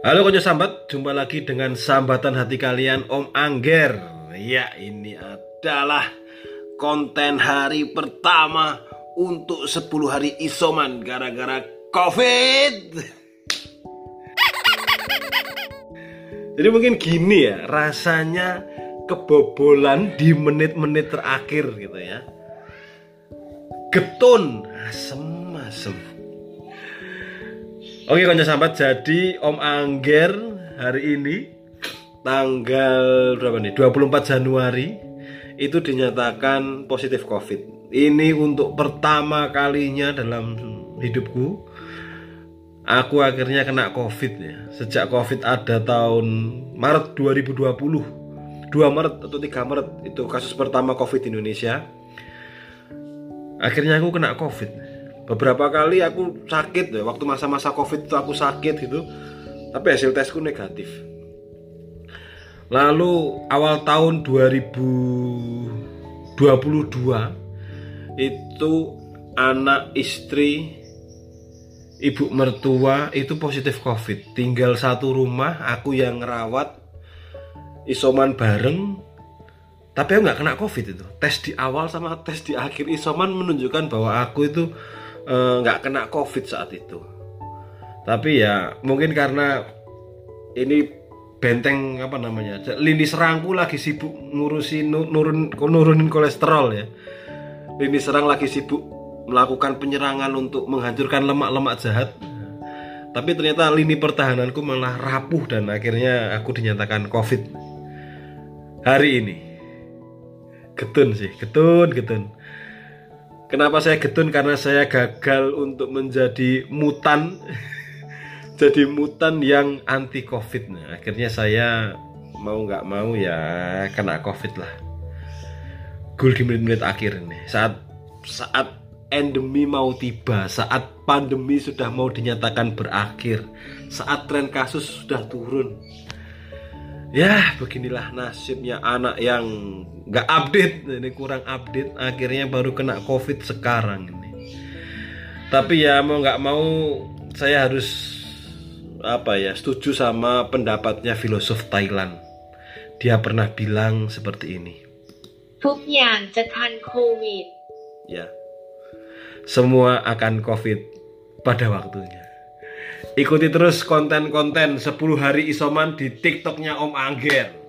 Halo konco sambat, jumpa lagi dengan sambatan hati kalian Om Angger. Ya, ini adalah konten hari pertama untuk 10 hari isoman gara-gara Covid. Jadi mungkin gini ya, rasanya kebobolan di menit-menit terakhir gitu ya. Getun, asem-asem. Oke konco sahabat, jadi Om Angger hari ini tanggal berapa nih? 24 Januari itu dinyatakan positif Covid. Ini untuk pertama kalinya dalam hidupku aku akhirnya kena Covid ya. Sejak Covid ada tahun Maret 2020. 2 Maret atau 3 Maret itu kasus pertama Covid di Indonesia. Akhirnya aku kena Covid beberapa kali aku sakit ya waktu masa-masa covid itu aku sakit gitu. Tapi hasil tesku negatif. Lalu awal tahun 2022 itu anak istri ibu mertua itu positif covid. Tinggal satu rumah aku yang ngerawat isoman bareng. Tapi aku nggak kena covid itu. Tes di awal sama tes di akhir isoman menunjukkan bahwa aku itu nggak uh, kena covid saat itu. Tapi ya mungkin karena ini benteng apa namanya lini serangku lagi sibuk ngurusin nurun nurunin kolesterol ya. Lini serang lagi sibuk melakukan penyerangan untuk menghancurkan lemak-lemak jahat. Tapi ternyata lini pertahananku malah rapuh dan akhirnya aku dinyatakan covid. Hari ini. Getun sih getun getun Kenapa saya getun? Karena saya gagal untuk menjadi mutan. Jadi mutan yang anti covid. Nah, Akhirnya saya mau nggak mau ya kena covid lah. Gul di menit-menit akhir ini. Saat saat endemi mau tiba Saat pandemi sudah mau dinyatakan berakhir Saat tren kasus sudah turun Ya beginilah nasibnya anak yang nggak update. Ini kurang update akhirnya baru kena covid sekarang ini. Tapi ya mau nggak mau saya harus apa ya setuju sama pendapatnya filosof Thailand. Dia pernah bilang seperti ini. Ya. Semua akan covid pada waktunya ikuti terus konten-konten 10 hari isoman di tiktoknya Om Angger